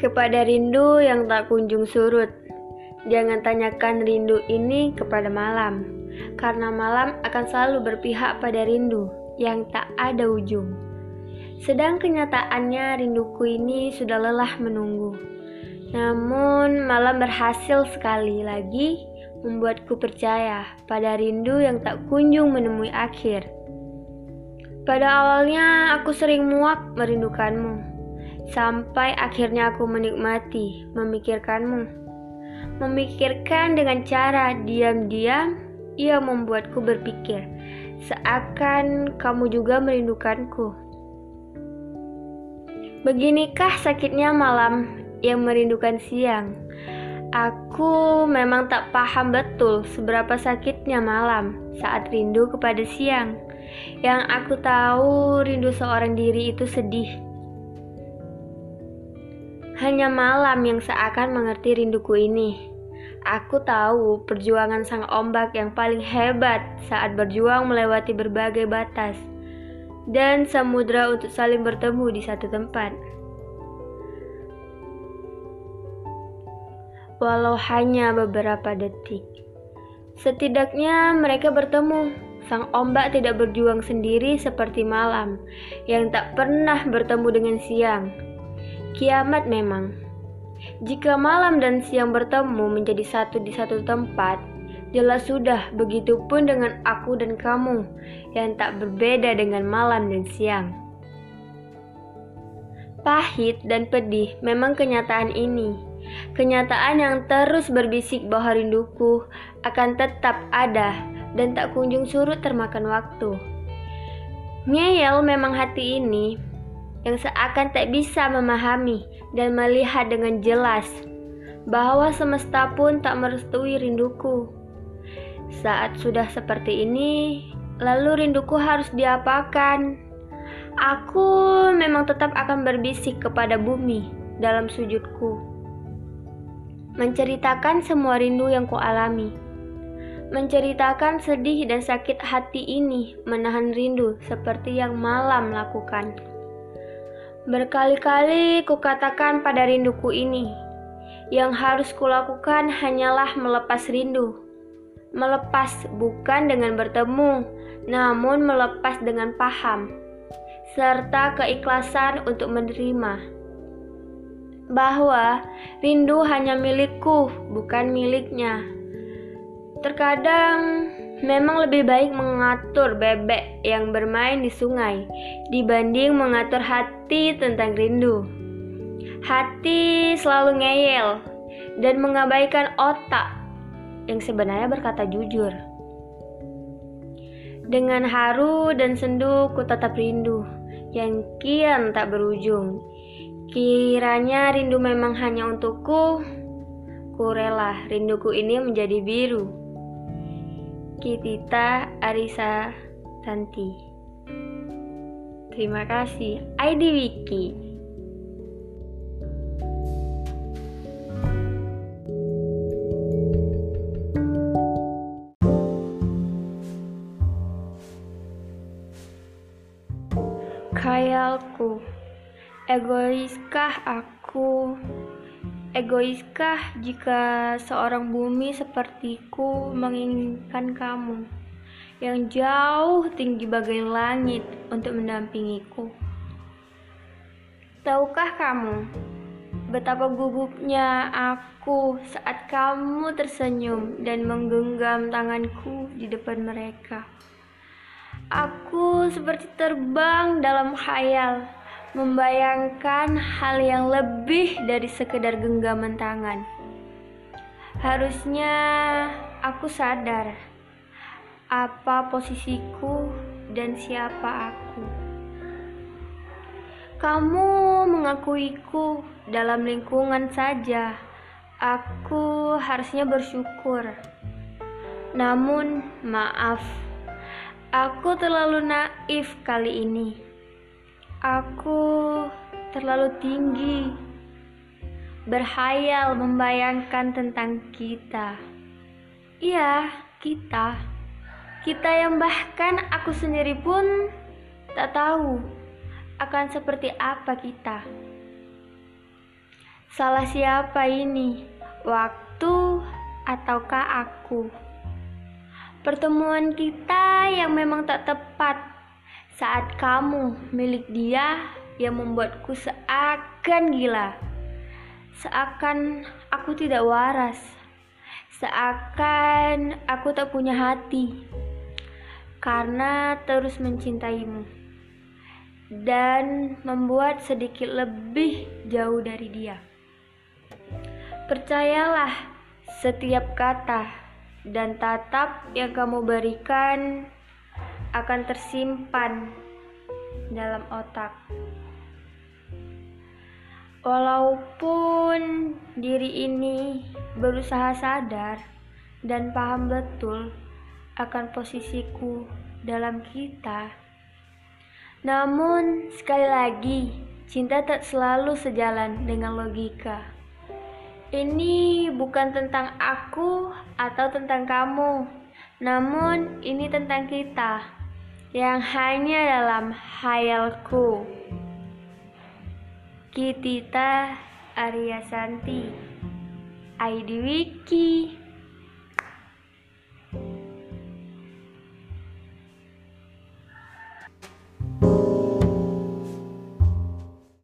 Kepada rindu yang tak kunjung surut, jangan tanyakan rindu ini kepada malam, karena malam akan selalu berpihak pada rindu yang tak ada ujung. Sedang kenyataannya rinduku ini sudah lelah menunggu. Namun malam berhasil sekali lagi membuatku percaya pada rindu yang tak kunjung menemui akhir. Pada awalnya aku sering muak merindukanmu Sampai akhirnya aku menikmati memikirkanmu. Memikirkan dengan cara diam-diam, ia membuatku berpikir, seakan kamu juga merindukanku. Beginikah sakitnya malam yang merindukan siang? Aku memang tak paham betul seberapa sakitnya malam saat rindu kepada siang. Yang aku tahu, rindu seorang diri itu sedih hanya malam yang seakan mengerti rinduku ini. Aku tahu perjuangan sang ombak yang paling hebat saat berjuang melewati berbagai batas dan samudra untuk saling bertemu di satu tempat. Walau hanya beberapa detik, setidaknya mereka bertemu. Sang ombak tidak berjuang sendiri seperti malam yang tak pernah bertemu dengan siang Kiamat memang. Jika malam dan siang bertemu menjadi satu di satu tempat, jelas sudah begitupun dengan aku dan kamu yang tak berbeda dengan malam dan siang. Pahit dan pedih memang kenyataan ini. Kenyataan yang terus berbisik bahwa rinduku akan tetap ada dan tak kunjung surut termakan waktu. Ngeyel memang hati ini, yang seakan tak bisa memahami dan melihat dengan jelas bahwa semesta pun tak merestui rinduku. Saat sudah seperti ini, lalu rinduku harus diapakan? Aku memang tetap akan berbisik kepada bumi dalam sujudku. Menceritakan semua rindu yang kualami. Menceritakan sedih dan sakit hati ini menahan rindu seperti yang malam lakukan. Berkali-kali kukatakan pada rinduku ini, yang harus kulakukan hanyalah melepas rindu. Melepas bukan dengan bertemu, namun melepas dengan paham, serta keikhlasan untuk menerima bahwa rindu hanya milikku, bukan miliknya. Terkadang Memang lebih baik mengatur bebek yang bermain di sungai dibanding mengatur hati tentang rindu. Hati selalu ngeyel dan mengabaikan otak yang sebenarnya berkata jujur. Dengan haru dan sendu ku tetap rindu yang kian tak berujung. Kiranya rindu memang hanya untukku, ku rela rinduku ini menjadi biru Kitita Arisa Santi. Terima kasih, ID Wiki. Khayalku, egoiskah aku? Egoiskah jika seorang bumi sepertiku menginginkan kamu yang jauh tinggi bagai langit untuk mendampingiku? Tahukah kamu betapa gugupnya aku saat kamu tersenyum dan menggenggam tanganku di depan mereka? Aku seperti terbang dalam khayal membayangkan hal yang lebih dari sekedar genggaman tangan. Harusnya aku sadar apa posisiku dan siapa aku. Kamu mengakuiku dalam lingkungan saja. Aku harusnya bersyukur. Namun, maaf, aku terlalu naif kali ini. Aku terlalu tinggi, berhayal membayangkan tentang kita. Iya, kita. Kita yang bahkan aku sendiri pun tak tahu akan seperti apa kita. Salah siapa ini? Waktu ataukah aku? Pertemuan kita yang memang tak tepat saat kamu milik dia yang membuatku seakan gila. Seakan aku tidak waras. Seakan aku tak punya hati. Karena terus mencintaimu. Dan membuat sedikit lebih jauh dari dia. Percayalah setiap kata dan tatap yang kamu berikan akan tersimpan dalam otak. Walaupun diri ini berusaha sadar dan paham betul akan posisiku dalam kita, namun sekali lagi cinta tak selalu sejalan dengan logika. Ini bukan tentang aku atau tentang kamu, namun ini tentang kita yang hanya dalam hayalku. Kitita Arya Santi, ID Wiki.